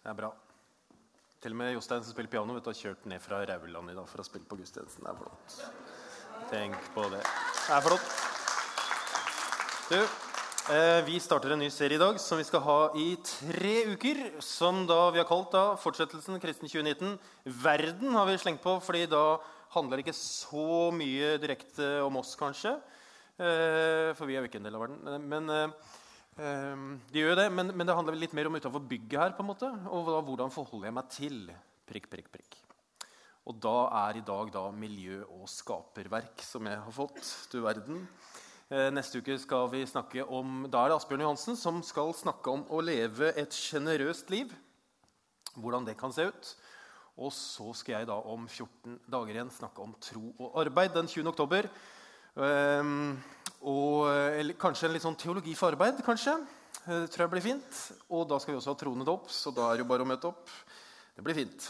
Det er bra. Til og med Jostein som spiller piano, vet du, har kjørt ned fra Rauland i dag for å spille på gudstjenesten. Det er flott. Tenk på det. Det er flott. Du, eh, vi starter en ny serie i dag som vi skal ha i tre uker. Som da vi har kalt da, fortsettelsen Kristen 2019. Verden har vi slengt på, fordi da handler det ikke så mye direkte om oss, kanskje. Eh, for vi er jo ikke en del av verden. Men eh, de gjør det, men, men, det handler litt mer om utenfor bygget her. på en måte, Og da, hvordan forholder jeg meg til prikk, prikk, prikk. Og da er i dag da miljø- og skaperverk som jeg har fått. Du verden. Eh, neste uke skal vi snakke om, da er det Asbjørn Johansen som skal snakke om å leve et sjenerøst liv. Hvordan det kan se ut. Og så skal jeg da om 14 dager igjen snakke om tro og arbeid den 20. oktober. Um, og, eller kanskje en litt sånn teologi for arbeid. kanskje. Det tror jeg blir fint. Og da skal vi også ha troende opp, så da er det jo bare å møte opp. Det blir fint.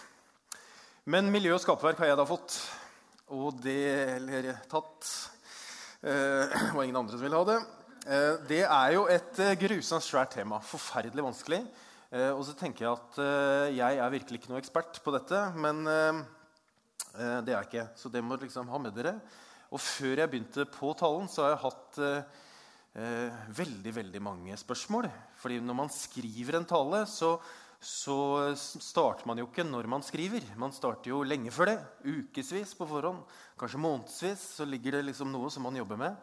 Men miljø og skaperverk har jeg da fått. Og det Eller tatt. Eh, det var ingen andre som ville ha det. Eh, det er jo et eh, grusomt svært tema. Forferdelig vanskelig. Og så tenker jeg at jeg er virkelig ikke noe ekspert på dette. Men det er jeg ikke. Så det må liksom ha med dere. Og før jeg begynte på talen, så har jeg hatt eh, eh, veldig veldig mange spørsmål. Fordi når man skriver en tale, så, så, starter man jo ikke når man skriver. Man starter jo lenge før det. Ukevis på forhånd. Kanskje månedsvis. Så ligger det liksom noe som man jobber med.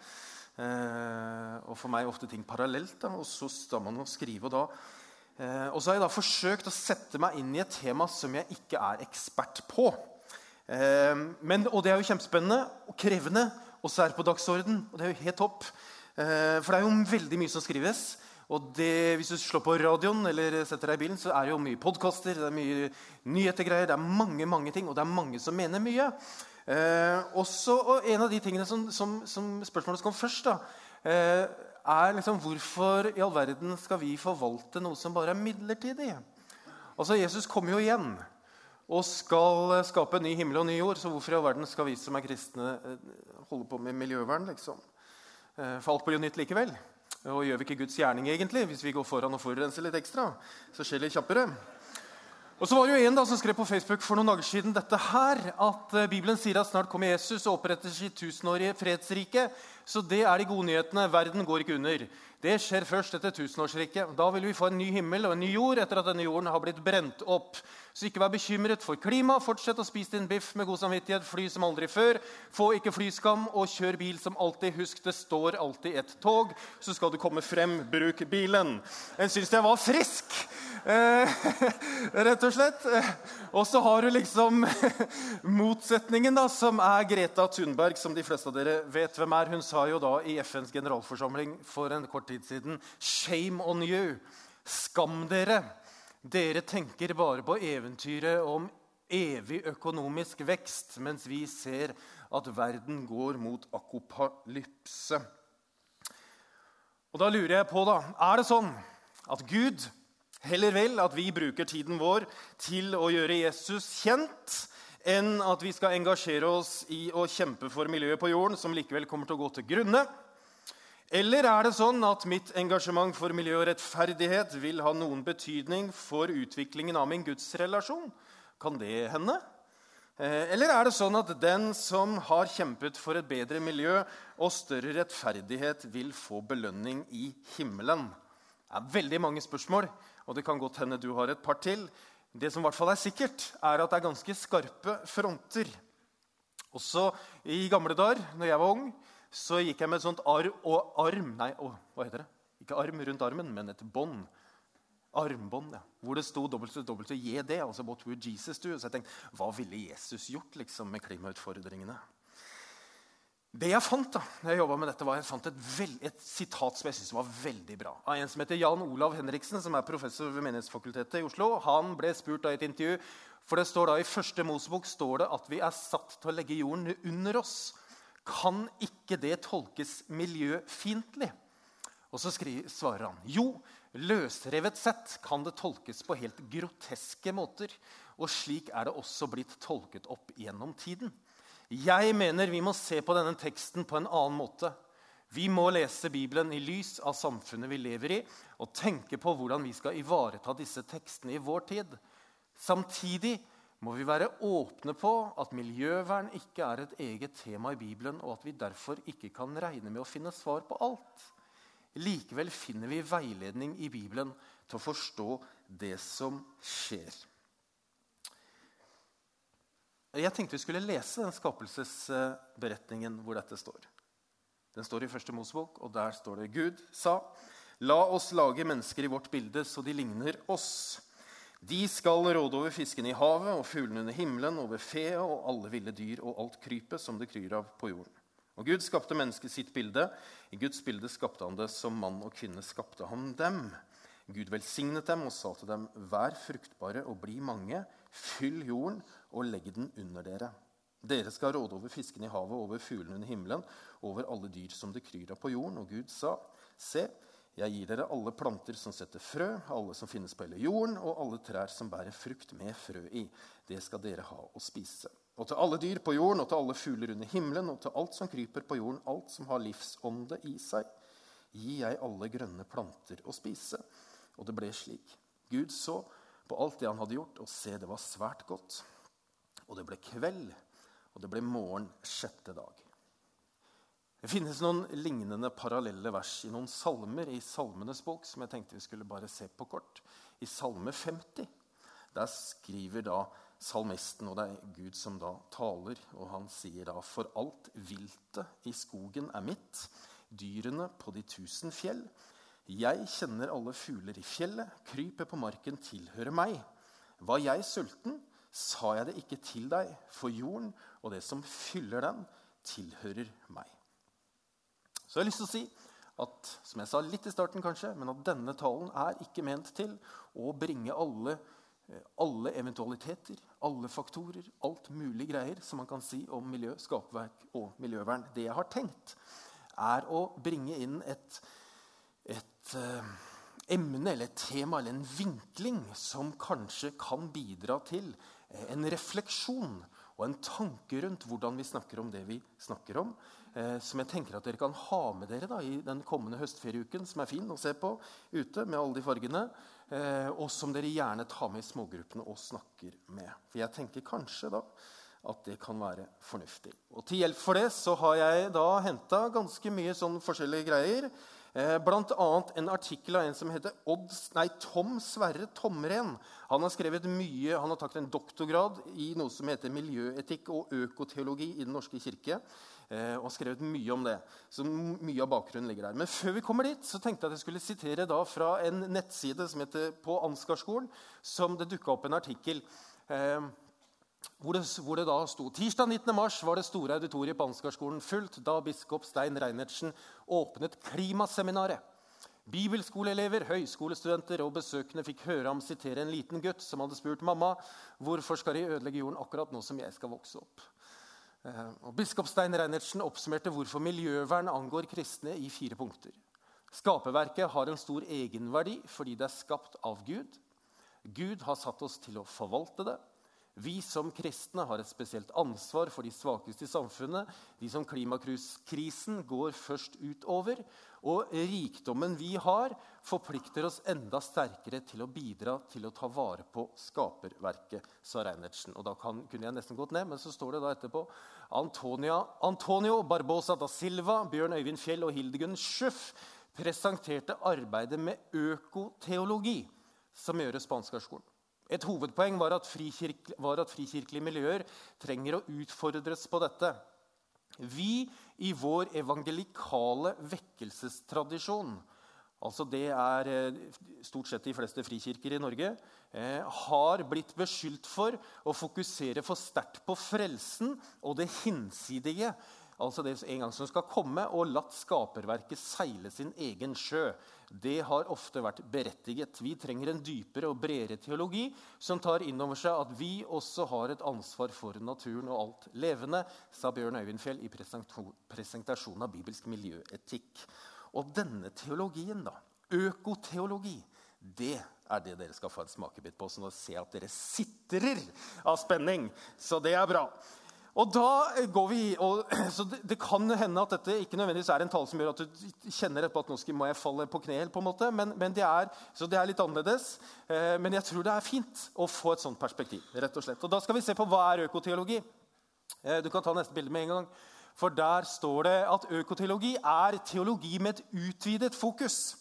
Eh, og for meg ofte ting parallelt. Da, og så står man og skriver. Og, da, eh, og så har jeg da forsøkt å sette meg inn i et tema som jeg ikke er ekspert på. Ehm, men, og det er jo kjempespennende og krevende, og så er det på dagsorden. Og det er jo helt topp. Ehm, for det er jo veldig mye som skrives. Og det, hvis du slår på radioen eller setter deg i bilen, så er det jo mye podkaster, det er mye nyhetergreier, det er mange mange ting, og det er mange som mener mye. Eh, også, og En av de tingene som, som, som spørsmålet kom først, da, eh, er liksom hvorfor i all verden skal vi forvalte noe som bare er midlertidig? Altså, Jesus kommer jo igjen og skal skape en ny himmel og ny jord. Så hvorfor i all verden skal vi som er kristne, eh, holde på med miljøvern? liksom? Eh, for alt blir jo nytt likevel. Og gjør vi ikke Guds gjerning egentlig hvis vi går foran og forurenser litt ekstra? Så skjer det litt kjappere. Og så var det jo en da som skrev på Facebook for noen dager siden dette her, at eh, Bibelen sier at snart kommer Jesus og oppretter sitt tusenårige fredsrike. Så det er de gode nyhetene. Verden går ikke under. Det skjer først etter tusenårsriket. Da vil vi få en ny himmel og en ny jord etter at denne jorden har blitt brent opp. Så ikke vær bekymret for klima. Fortsett å spise din biff med god samvittighet. Fly som aldri før. Få ikke flyskam, og kjør bil som alltid. Husk, det står alltid et tog. Så skal du komme frem, bruk bilen. En syns jeg var frisk, eh, rett og slett. Og så har du liksom motsetningen, da, som er Greta Thunberg, som de fleste av dere vet hvem er. Hun sa jo da i FNs generalforsamling for en kort tid siden Shame on you. Skam dere. Dere tenker bare på eventyret om evig økonomisk vekst, mens vi ser at verden går mot akopalypse. Og Da lurer jeg på, da, er det sånn at Gud heller vil at vi bruker tiden vår til å gjøre Jesus kjent, enn at vi skal engasjere oss i å kjempe for miljøet på jorden, som likevel kommer til å gå til grunne? Eller er det sånn at mitt engasjement for miljø og rettferdighet vil ha noen betydning for utviklingen av min gudsrelasjon? Kan det hende? Eh, eller er det sånn at den som har kjempet for et bedre miljø og større rettferdighet, vil få belønning i himmelen? Det er veldig mange spørsmål, og det kan godt hende du har et par til. Det som i hvert fall er sikkert, er at det er ganske skarpe fronter. Også i gamle dager, når jeg var ung, så gikk jeg med et sånt arm, og arm Nei, å, hva heter det? Ikke arm rundt armen, men et bånd. Armbånd, ja. Hvor det sto WWJD, altså What would Jesus do? Så jeg tenkte, hva ville Jesus gjort liksom, med klimautfordringene? Det jeg fant da når jeg med dette, var jeg fant et, veld, et sitat som jeg synes var veldig bra. Av en som heter Jan Olav Henriksen, som er professor ved Menighetsfakultetet i Oslo. Han ble spurt da i et intervju, for det står da i første Mosebok står det at vi er satt til å legge jorden under oss kan ikke det tolkes miljøfiendtlig? Og så skriver, svarer han jo, løsrevet sett kan det tolkes på helt groteske måter. Og slik er det også blitt tolket opp gjennom tiden. Jeg mener vi må se på denne teksten på en annen måte. Vi må lese Bibelen i lys av samfunnet vi lever i, og tenke på hvordan vi skal ivareta disse tekstene i vår tid. Samtidig må vi være åpne på at miljøvern ikke er et eget tema i Bibelen, og at vi derfor ikke kan regne med å finne svar på alt. Likevel finner vi veiledning i Bibelen til å forstå det som skjer. Jeg tenkte vi skulle lese den skapelsesberetningen hvor dette står. Den står i første Mosebok, og der står det Gud sa, La oss lage mennesker i vårt bilde så de ligner oss. De skal råde over fiskene i havet og fuglene under himmelen, over fe og alle ville dyr og alt krypet som det kryr av på jorden. Og Gud skapte mennesket sitt bilde. I Guds bilde skapte han det som mann og kvinne skapte han dem. Gud velsignet dem og sa til dem, vær fruktbare og bli mange, fyll jorden og legg den under dere. Dere skal råde over fiskene i havet, over fuglene under himmelen, over alle dyr som det kryr av på jorden. Og Gud sa, se, jeg gir dere alle planter som setter frø, alle som finnes på hele jorden, og alle trær som bærer frukt med frø i. Det skal dere ha å spise. Og til alle dyr på jorden, og til alle fugler under himmelen, og til alt som kryper på jorden, alt som har livsånde i seg, gir jeg alle grønne planter å spise. Og det ble slik. Gud så på alt det han hadde gjort, og se, det var svært godt. Og det ble kveld, og det ble morgen sjette dag. Det finnes noen lignende parallelle vers i noen salmer i Salmenes bok som jeg tenkte vi skulle bare se på kort. I Salme 50 der skriver da salmisten, og det er Gud som da taler, og han sier da For alt viltet i skogen er mitt, dyrene på de tusen fjell. Jeg kjenner alle fugler i fjellet, krypet på marken tilhører meg. Var jeg sulten, sa jeg det ikke til deg, for jorden og det som fyller den, tilhører meg. Så jeg har lyst til å si at som jeg sa litt i starten kanskje, men at denne talen er ikke ment til å bringe alle Eh, alle eventualiteter, alle faktorer, alt mulig greier som man kan si om miljø, skapverk og miljøvern. Det jeg har tenkt, er å bringe inn et, et uh, emne eller et tema eller en vinkling som kanskje kan bidra til uh, en refleksjon og en tanke rundt hvordan vi snakker om det vi snakker om. Uh, som jeg tenker at dere kan ha med dere da, i den kommende høstferieuken, som er fin å se på ute med alle de fargene eh, og som dere gjerne tar med i smågruppene og snakker med. For jeg tenker kanskje da at det kan være fornuftig. Og Til hjelp for det så har jeg da henta ganske mye sånn forskjellige greier. Eh, Bl.a. en artikkel av en som heter Odd, nei, Tom Sverre Tomren. Han har skrevet mye, han har tatt en doktorgrad i noe som heter miljøetikk og økoteologi i Den norske kirke. Eh, har skrevet mye om det. Så mye av bakgrunnen ligger der. Men før vi kommer dit, så tenkte jeg at jeg skulle sitere da fra en nettside som heter På Ansgarskolen, som det dukka opp en artikkel eh, hvor, det, hvor det, da sto tirsdag 19. mars var det store auditoriet på Ansgarskolen fullt da biskop Stein Reinertsen åpnet klimaseminaret. Bibelskoleelever, høyskolestudenter og besøkende fikk høre ham sitere en liten gutt som hadde spurt mamma hvorfor skal de ødelegge jorden akkurat nå som jeg skal vokse opp. Eh, og Biskop Stein Reinertsen oppsummerte hvorfor miljøvern angår kristne i fire punkter. Skaperverket har en stor egenverdi fordi det er skapt av Gud. Gud har satt oss til å forvalte det. Vi som kristne har et spesielt ansvar for de svakeste i samfunnet, de som klimakrisen går først utover. Og rikdommen vi har, forplikter oss enda sterkere til å bidra til å ta vare på skaperverket, sa Reinertsen. Og da kan, kunne jeg nesten gått ned, men så står det da etterpå Antonia, Antonio Barbosa da Silva, Bjørn Øyvind Fjell og Hildegunn Schuff presenterte arbeidet med økoteologi som gjøres på Ansgarskolen. Et hovedpoeng var at, frikirke, var at frikirkelige miljøer trenger å utfordres på dette. Vi i vår evangelikale vekkelsestradisjon, altså det er eh, stort sett de fleste frikirker i Norge, eh, har blitt beskyldt for å fokusere for sterkt på frelsen og det hinsidige. Altså det en gang som skal komme, og latt skaperverket seile sin egen sjø det har ofte vært berettiget. Vi trenger en dypere og bredere teologi som tar inn over seg at vi også har et ansvar for naturen og alt levende, sa Bjørn Øyvindfjell i presentasjonen av bibelsk miljøetikk. Og denne teologien, da, økoteologi, det er det dere skal få en smakebit på. Så nå ser jeg at dere sitrer av spenning. Så det er bra. Og da går vi, og, så det, det, kan hende at dette ikke nødvendigvis er en tale som gjør at du kjenner etterpå at nå må jeg falle på kne. på en måte, men, men det er, så det er litt annerledes. Eh, men jeg tror det er fint å få et sånt perspektiv. rett og slett. Og Da skal vi se på hva er økoteologi. Eh, du kan ta neste bilde med en gang. For der står det at økoteologi er teologi med et utvidet fokus.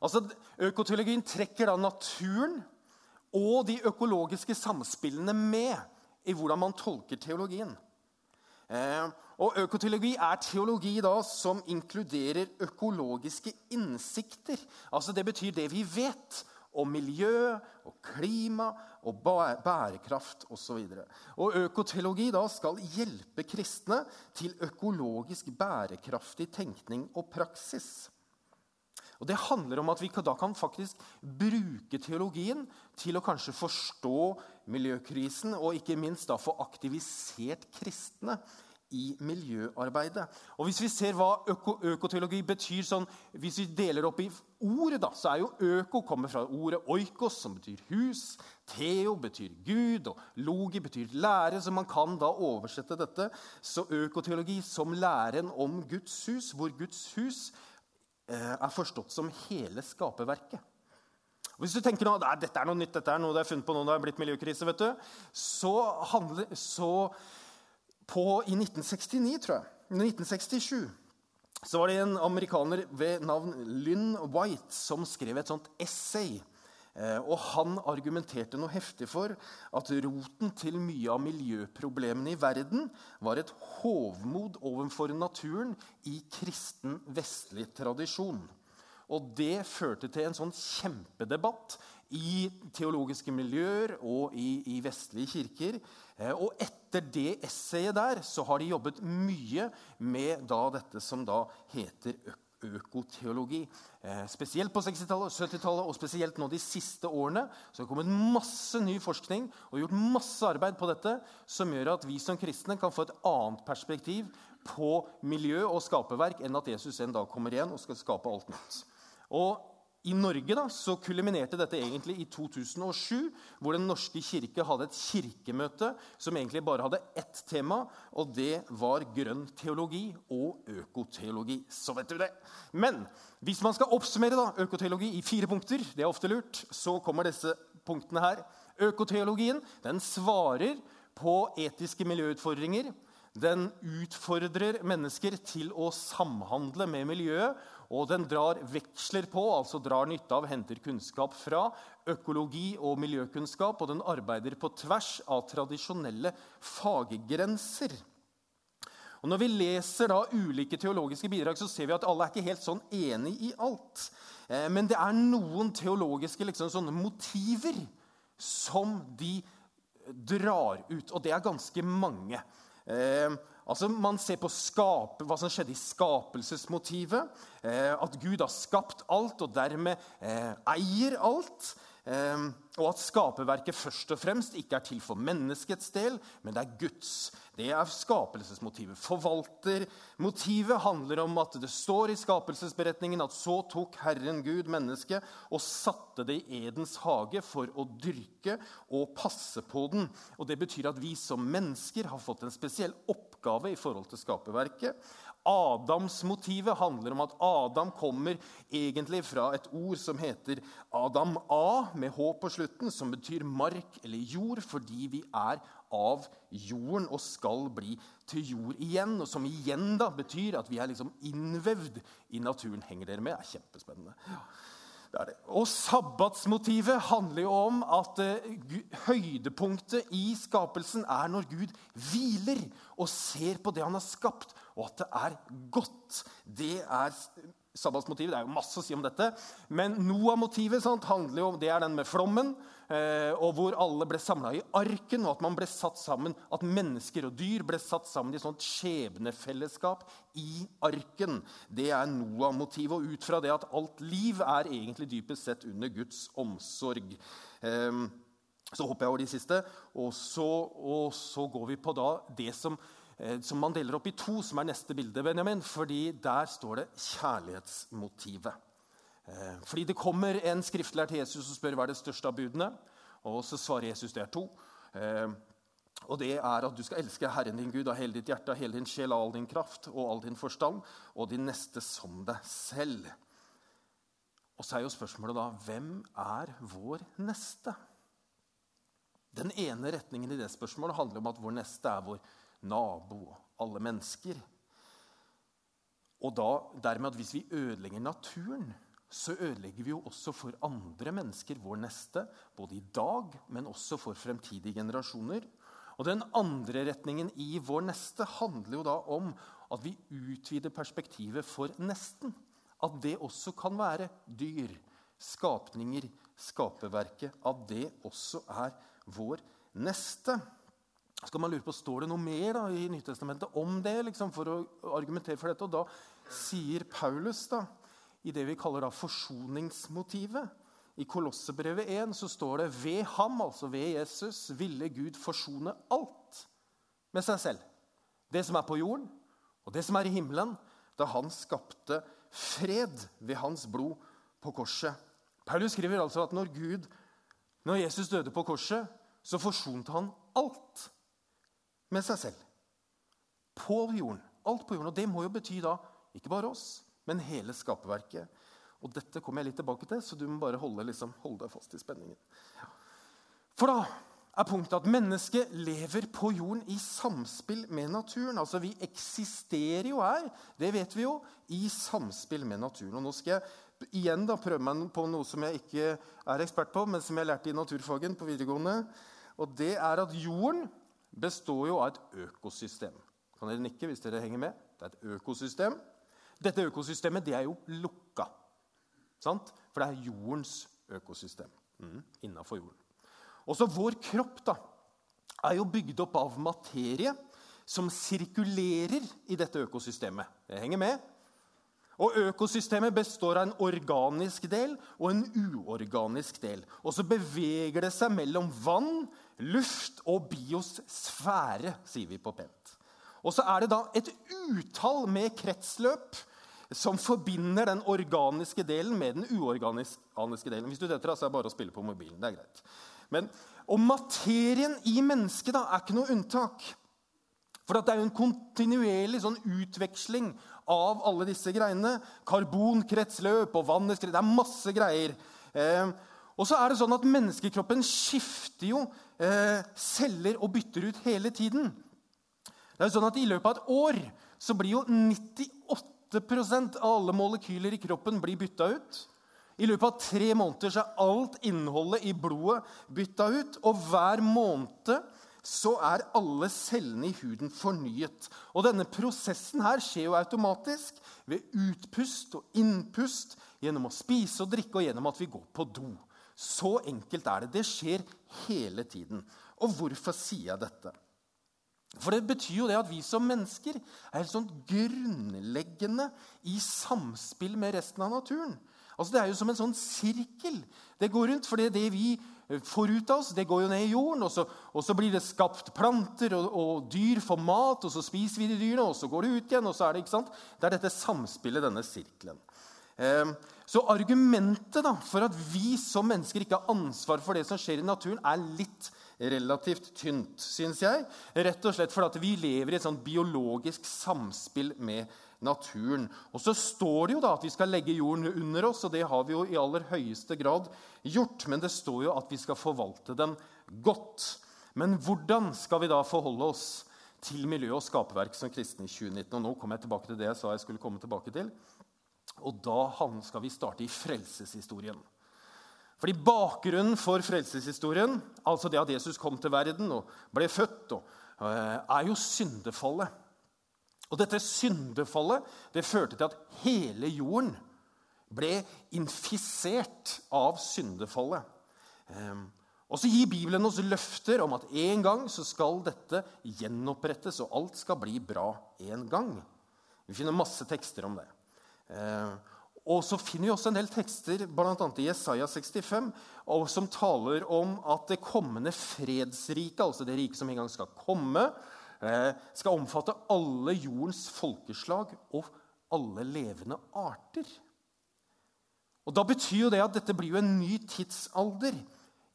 Altså, Økoteologien trekker da naturen og de økologiske samspillene med i hvordan man tolker teologien. Eh, og Økoteologi er teologi da som inkluderer økologiske innsikter. Altså Det betyr det vi vet om miljø og klima og bærekraft osv. Økoteologi da skal hjelpe kristne til økologisk bærekraftig tenkning og praksis. Og Det handler om at vi da kan faktisk bruke teologien til å kanskje forstå miljøkrisen, og ikke minst da få aktivisert kristne i miljøarbeidet. Og Hvis vi ser hva øko økoteologi betyr, sånn, hvis vi deler opp i ordet, da, så er jo øko kommer fra ordet oikos, som betyr hus. Theo betyr Gud, og logi betyr lære, så man kan da oversette dette. Så økoteologi som læren om Guds hus, hvor Guds hus eh, er forstått som hele skaperverket. Hvis du tenker nå, dette er noe nytt, dette er noe det er funnet på nå det er blitt miljøkrise, vet du, så handler, så på, I 1969, tror jeg, 1967 så var det en amerikaner ved navn Lynn White som skrev et sånt essay. Eh, og Han argumenterte noe heftig for at roten til mye av miljøproblemene i verden var et hovmod overfor naturen i kristen vestlig tradisjon. Og Det førte til en sånn kjempedebatt i teologiske miljøer og i, i vestlige kirker Eh, og etter det essayet der så har de jobbet mye med da dette som da heter økoteologi. Eh, spesielt på 60-tallet 70-tallet og spesielt nå de siste årene så har det kommet masse ny forskning og gjort masse arbeid på dette som gjør at vi som kristne kan få et annet perspektiv på miljø og skaperverk enn at Jesus en dag kommer igjen og skal skape alt nytt. Og i Norge da, så kuliminerte dette egentlig i 2007, hvor Den norske kirke hadde et kirkemøte som egentlig bare hadde ett tema, og det var grønn teologi og økoteologi. Så vet du det. Men hvis man skal oppsummere da, økoteologi i fire punkter, det er ofte lurt, så kommer disse punktene her. Økoteologien den svarer på etiske miljøutfordringer. Den utfordrer mennesker til å samhandle med miljøet og den drar veksler på, altså drar nytte av, henter kunnskap fra økologi og miljøkunnskap. Og den arbeider på tvers av tradisjonelle faggrenser. Og Når vi leser da ulike teologiske bidrag, så ser vi at alle er ikke helt sånn enig i alt. Eh, men det er noen teologiske liksom, sånne motiver som de drar ut. Og det er ganske mange. Eh, Altså, Man ser på skape, hva som skjedde i skapelsesmotivet. Eh, at Gud har skapt alt og dermed eh, eier alt. Eh, og at skaperverket først og fremst ikke er til for menneskets del, men det er Guds. Det er skapelsesmotivet. Forvaltermotivet handler om at det står i skapelsesberetningen at så tok Herren Gud mennesket og satte det i Edens hage for å dyrke og passe på den. Og Det betyr at vi som mennesker har fått en spesiell oppgave oppgave i forhold til skaperverket. Adamsmotivet handler om at Adam kommer egentlig fra et ord som heter Adam A, med H på slutten, som betyr mark eller jord, fordi vi er av jorden og skal bli til jord igjen. Og som igjen da betyr at vi er liksom innvevd i naturen. Henger dere med? Det er kjempespennende. Ja. Og sabbatsmotivet handler jo om at uh, høydepunktet i skapelsen er når Gud hviler og ser på det han har skapt, og at det er godt. Det er sabbatsmotivet. Det er jo masse å si om dette. Men Noah-motivet handler jo om, det er den med flommen. Eh, og hvor alle ble samla i arken, og at man ble satt sammen, at mennesker og dyr ble satt sammen i et sånt skjebnefellesskap i arken. Det er Noah-motivet. Og ut fra det at alt liv er egentlig dypest sett under Guds omsorg. Eh, så hopper jeg over de siste, og så, og så går vi på det som Eh, som man deler opp i to, som er neste bilde. Benjamin, fordi Der står det kjærlighetsmotivet. Eh, fordi det kommer en skriftlært Jesus og spør hva er det største av budene. Og så svarer Jesus det er to. Eh, Og det er at du skal elske Herren din Gud av hele ditt hjerte, av hele din sjel, av all din kraft og all din forstand, og din neste som deg selv. Og så er jo spørsmålet da hvem er vår neste? Den ene retningen i det spørsmålet handler om at vår neste er vår nabo, alle mennesker. Og da, dermed at hvis vi ødelegger naturen, så ødelegger vi jo også for andre mennesker, vår neste, både i dag, men også for fremtidige generasjoner. Og Den andre retningen i vår neste handler jo da om at vi utvider perspektivet for nesten. At det også kan være dyr, skapninger, skaperverket. At det også er vår neste. Skal man lure på, Står det noe mer da, i Nytestamentet om det liksom, for å argumentere for dette? Og da sier Paulus da, i det vi kaller da forsoningsmotivet. I Kolossebrevet 1 så står det ved ham, altså ved Jesus, ville Gud forsone alt med seg selv. Det som er på jorden, og det som er i himmelen, da han skapte fred ved hans blod på korset. Paulus skriver altså at når Gud, når Jesus døde på korset, så forsonte han alt med seg selv. På jorden. Alt på jorden. Og det må jo bety da ikke bare oss, men hele skaperverket. Og Dette kommer jeg litt tilbake til, så du må bare holde, liksom, holde deg fast i spenningen. For da er punktet at mennesket lever på jorden i samspill med naturen. Altså Vi eksisterer jo her, det vet vi jo, i samspill med naturen. Og Nå skal jeg igjen da prøve meg på noe som jeg ikke er ekspert på, men som jeg lærte i naturfagen på videregående. Og det er at jorden består jo av et økosystem. Kan dere nikke hvis dere henger med? Det er et økosystem. Dette økosystemet det er jo lukka. Sant? For det er jordens økosystem mm, innafor jorden. Også vår kropp da, er jo bygd opp av materie som sirkulerer i dette økosystemet. Det henger med. Og Økosystemet består av en organisk del og en uorganisk del. Og så beveger det seg mellom vann, luft og biosfære, sier vi på pent. Og så er det da et utall med kretsløp som forbinder den organiske delen med den uorganiske delen. Hvis du detter av, så er det bare å spille på mobilen. det er greit. Men, og materien i mennesket da, er ikke noe unntak. For det er jo en kontinuerlig sånn utveksling av alle disse greiene. Karbonkretsløp og vannets Det er masse greier. Eh, og så er det sånn at Menneskekroppen skifter jo eh, celler og bytter ut hele tiden. Det er jo sånn at I løpet av et år så blir jo 98% av alle molekyler i kroppen blir bytta ut. I løpet av tre måneder så er alt innholdet i blodet bytta ut. Og hver måned så er alle cellene i huden fornyet. Og denne prosessen her skjer jo automatisk ved utpust og innpust, gjennom å spise og drikke og gjennom at vi går på do. Så enkelt er det. Det skjer hele tiden. Og hvorfor sier jeg dette? For det betyr jo det at vi som mennesker er helt sånn grunnleggende i samspill med resten av naturen. Altså Det er jo som en sånn sirkel. Det går rundt, for det vi får ut av oss, det går jo ned i jorden. Og så, og så blir det skapt planter, og, og, dyr får mat, og så spiser vi de dyrene, og så går det ut igjen. og så er Det ikke sant? Det er dette samspillet, denne sirkelen. Eh, så argumentet da, for at vi som mennesker ikke har ansvar for det som skjer i naturen, er litt relativt tynt, syns jeg. Rett og slett fordi vi lever i et sånt biologisk samspill med naturen. Og så står det jo da at vi skal legge jorden under oss, og det har vi jo i aller høyeste grad gjort. Men det står jo at vi skal forvalte den godt. Men hvordan skal vi da forholde oss til miljø og skaperverk som kristne i 2019? Og nå kommer jeg tilbake til det jeg sa jeg skulle komme tilbake til. Og da skal vi starte i frelseshistorien. Fordi Bakgrunnen for frelseshistorien, altså det at Jesus kom til verden og ble født, og, eh, er jo syndefallet. Og Dette syndefallet det førte til at hele jorden ble infisert av syndefallet. Ehm, og så gir Bibelen oss løfter om at en gang så skal dette gjenopprettes, og alt skal bli bra en gang. Vi finner masse tekster om det. Og så finner vi også en del tekster, bl.a. i Jesaja 65, som taler om at det kommende fredsriket, altså det riket som en gang skal komme, eh, skal omfatte alle jordens folkeslag og alle levende arter. Og Da betyr jo det at dette blir jo en ny tidsalder.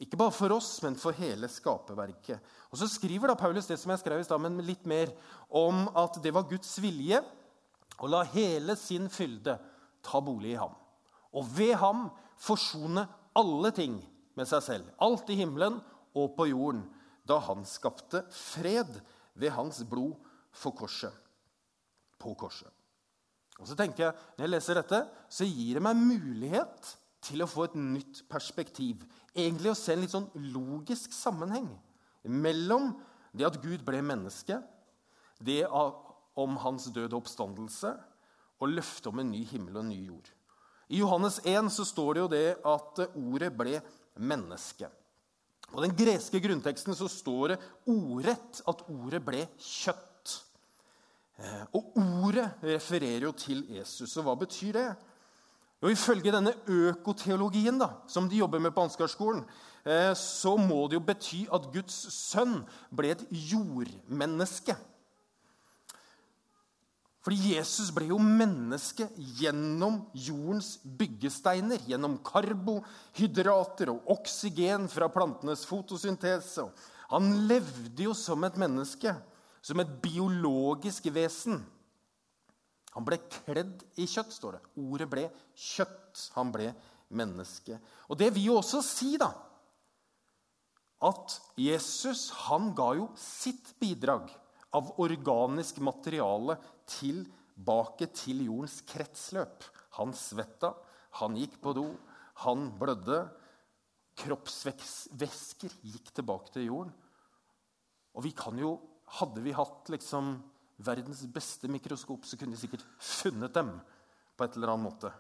Ikke bare for oss, men for hele skaperverket. Og Så skriver da Paulus det som jeg skrev i stad, men litt mer om at det var Guds vilje å la hele sin fylde ta bolig i ham. Og ved ham forsone alle ting med seg selv. Alt i himmelen og på jorden. Da han skapte fred ved hans blod for korset. På korset. Og så tenker jeg, Når jeg leser dette, så gir det meg mulighet til å få et nytt perspektiv. Egentlig å se en litt sånn logisk sammenheng mellom det at Gud ble menneske, det om hans døde oppstandelse og løftet om en ny himmel og en ny jord. I Johannes 1 så står det jo det at ordet ble menneske. På den greske grunnteksten så står det ordrett at ordet ble kjøtt. Eh, og ordet refererer jo til Jesus. Og hva betyr det? Og Ifølge denne økoteologien da, som de jobber med på Ansgarskolen, eh, så må det jo bety at Guds sønn ble et jordmenneske. Fordi Jesus ble jo menneske gjennom jordens byggesteiner. Gjennom karbohydrater og oksygen fra plantenes fotosyntese. Han levde jo som et menneske, som et biologisk vesen. Han ble kledd i kjøtt, står det. Ordet ble kjøtt. Han ble menneske. Og det vil jo også si da, at Jesus han ga jo sitt bidrag av organisk materiale tilbake til jordens kretsløp. Han svetta, han gikk på do, han blødde. Kroppsvæsker gikk tilbake til jorden. Og vi kan jo Hadde vi hatt liksom verdens beste mikroskop, så kunne vi sikkert funnet dem på et eller annet måte.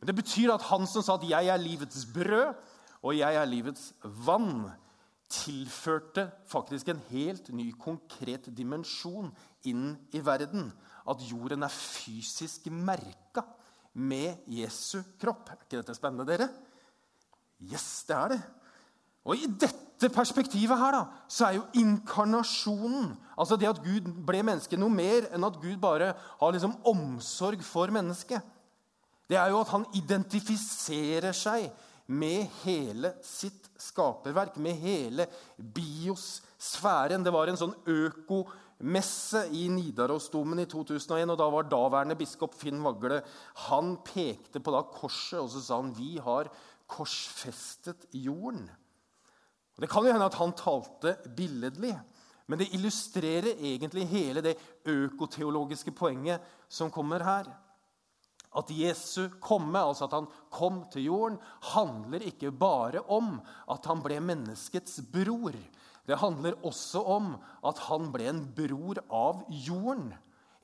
Men det betyr at han som sa at 'jeg er livets brød', og 'jeg er livets vann', tilførte faktisk en helt ny, konkret dimensjon inn i verden. At jorden er fysisk merka med Jesu kropp. Er ikke dette spennende, dere? Yes, det er det. Og i dette perspektivet her da, så er jo inkarnasjonen, altså det at Gud ble menneske, noe mer enn at Gud bare har liksom omsorg for mennesket. Det er jo at han identifiserer seg med hele sitt skaperverk, med hele biosfæren. Det var en sånn økomesse i Nidarosdomen i 2001, og da var daværende biskop Finn Vagle Han pekte på da korset, og så sa han vi har korsfestet jorden. Og Det kan jo hende at han talte billedlig, men det illustrerer egentlig hele det økoteologiske poenget som kommer her. At Jesu komme, altså at han kom til jorden, handler ikke bare om at han ble menneskets bror. Det handler også om at han ble en bror av jorden.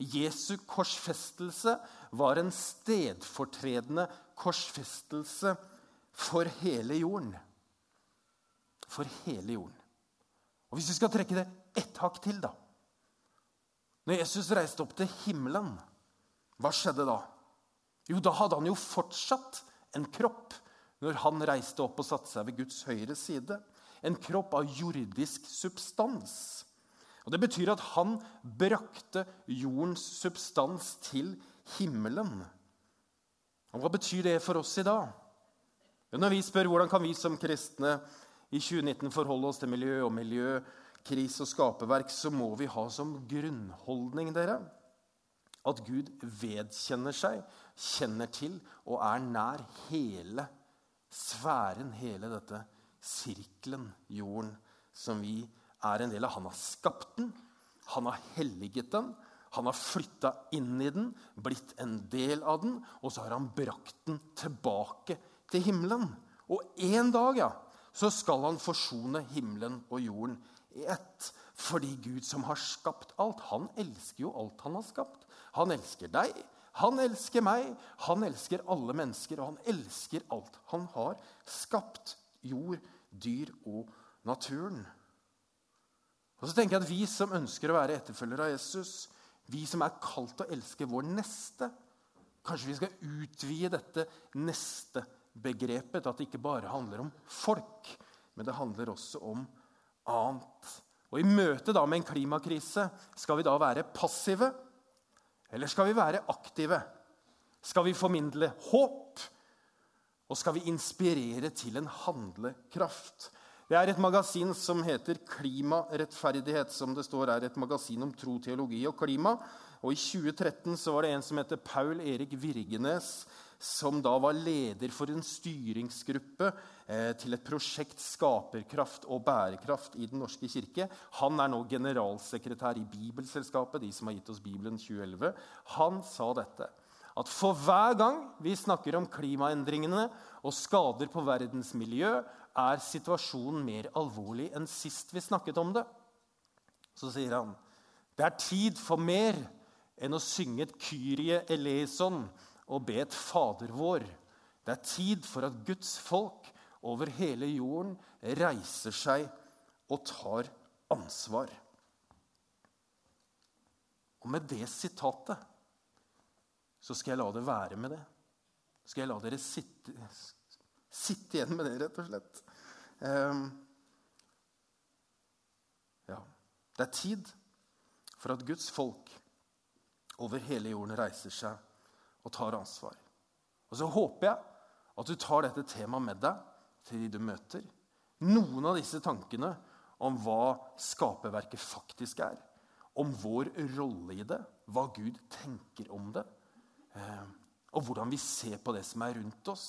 Jesu korsfestelse var en stedfortredende korsfestelse for hele jorden for hele jorden. Og Hvis vi skal trekke det ett hakk til, da Når Jesus reiste opp til himmelen, hva skjedde da? Jo, da hadde han jo fortsatt en kropp når han reiste opp og satte seg ved Guds høyre side. En kropp av jordisk substans. Og Det betyr at han brakte jordens substans til himmelen. Og Hva betyr det for oss i dag? Når vi spør hvordan kan vi som kristne i 2019 forholde oss til miljø og miljø, krise og skaperverk, så må vi ha som grunnholdning dere, at Gud vedkjenner seg, kjenner til og er nær hele sfæren, hele dette sirkelen, jorden, som vi er en del av. Han har skapt den, han har helliget den, han har flytta inn i den, blitt en del av den, og så har han brakt den tilbake til himmelen. Og en dag, ja, så skal han forsone himmelen og jorden i ett. Fordi Gud som har skapt alt, han elsker jo alt han har skapt. Han elsker deg, han elsker meg, han elsker alle mennesker, og han elsker alt han har skapt. Jord, dyr og naturen. Og så tenker jeg at Vi som ønsker å være etterfølgere av Jesus, vi som er kalt å elske vår neste Kanskje vi skal utvide dette neste begrepet at det ikke bare handler om folk, men det handler også om annet. Og I møte med en klimakrise, skal vi da være passive, eller skal vi være aktive? Skal vi formidle håp? Og skal vi inspirere til en handlekraft? Det er et magasin som heter Klimarettferdighet, som det står er et magasin om tro, teologi og klima. Og I 2013 så var det en som heter Paul Erik Virgenes, som da var leder for en styringsgruppe eh, til et prosjekt Skaperkraft og bærekraft i Den norske kirke. Han er nå generalsekretær i Bibelselskapet, de som har gitt oss Bibelen 2011. Han sa dette at for hver gang vi snakker om klimaendringene og skader på verdens miljø, er situasjonen mer alvorlig enn sist vi snakket om det. Så sier han det er tid for mer enn å synge et Kyrie eleison og be et Fader vår. Det er tid for at Guds folk over hele jorden reiser seg og tar ansvar. Og med det sitatet så skal jeg la det være med det. Skal jeg la dere sitte, sitte igjen med det, rett og slett. Um, ja. Det er tid for at Guds folk over hele jorden reiser seg og tar ansvar. Og så håper jeg at du tar dette temaet med deg til de du møter. Noen av disse tankene om hva skaperverket faktisk er, om vår rolle i det, hva Gud tenker om det, eh, og hvordan vi ser på det som er rundt oss.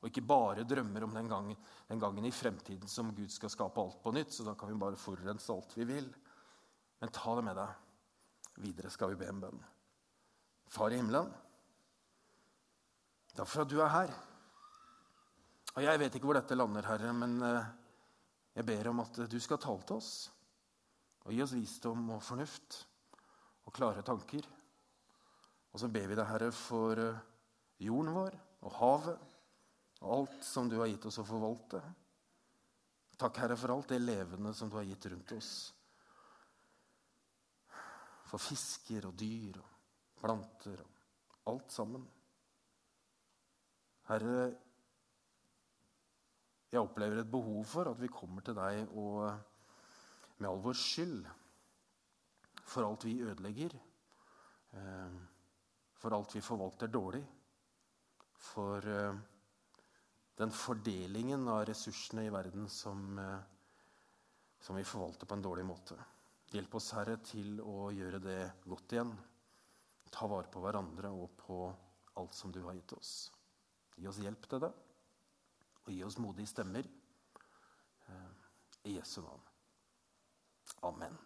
Og ikke bare drømmer om den gangen, den gangen, i fremtiden som Gud skal skape alt på nytt. Så da kan vi bare forurense alt vi vil. Men ta det med deg. Videre skal vi be en bønn. Far i himmelen, takk for at du er her. Og Jeg vet ikke hvor dette lander, Herre, men eh, jeg ber om at du skal tale til oss. Og gi oss visdom og fornuft og klare tanker. Og så ber vi deg, Herre, for eh, jorden vår og havet og alt som du har gitt oss å forvalte. Takk, Herre, for alt det levende som du har gitt rundt oss. For fisker og dyr og planter og alt sammen. Herre, jeg opplever et behov for at vi kommer til deg og med all vår skyld for alt vi ødelegger, eh, for alt vi forvalter dårlig, for eh, den fordelingen av ressursene i verden som, eh, som, vi forvalter på en dårlig måte. Hjelp oss, Herre, til å gjøre det godt igjen. Ta vare på hverandre og på alt som du har gitt oss. Gi oss hjelp til det, og gi oss modige stemmer. Eh, I Jesu navn. Amen.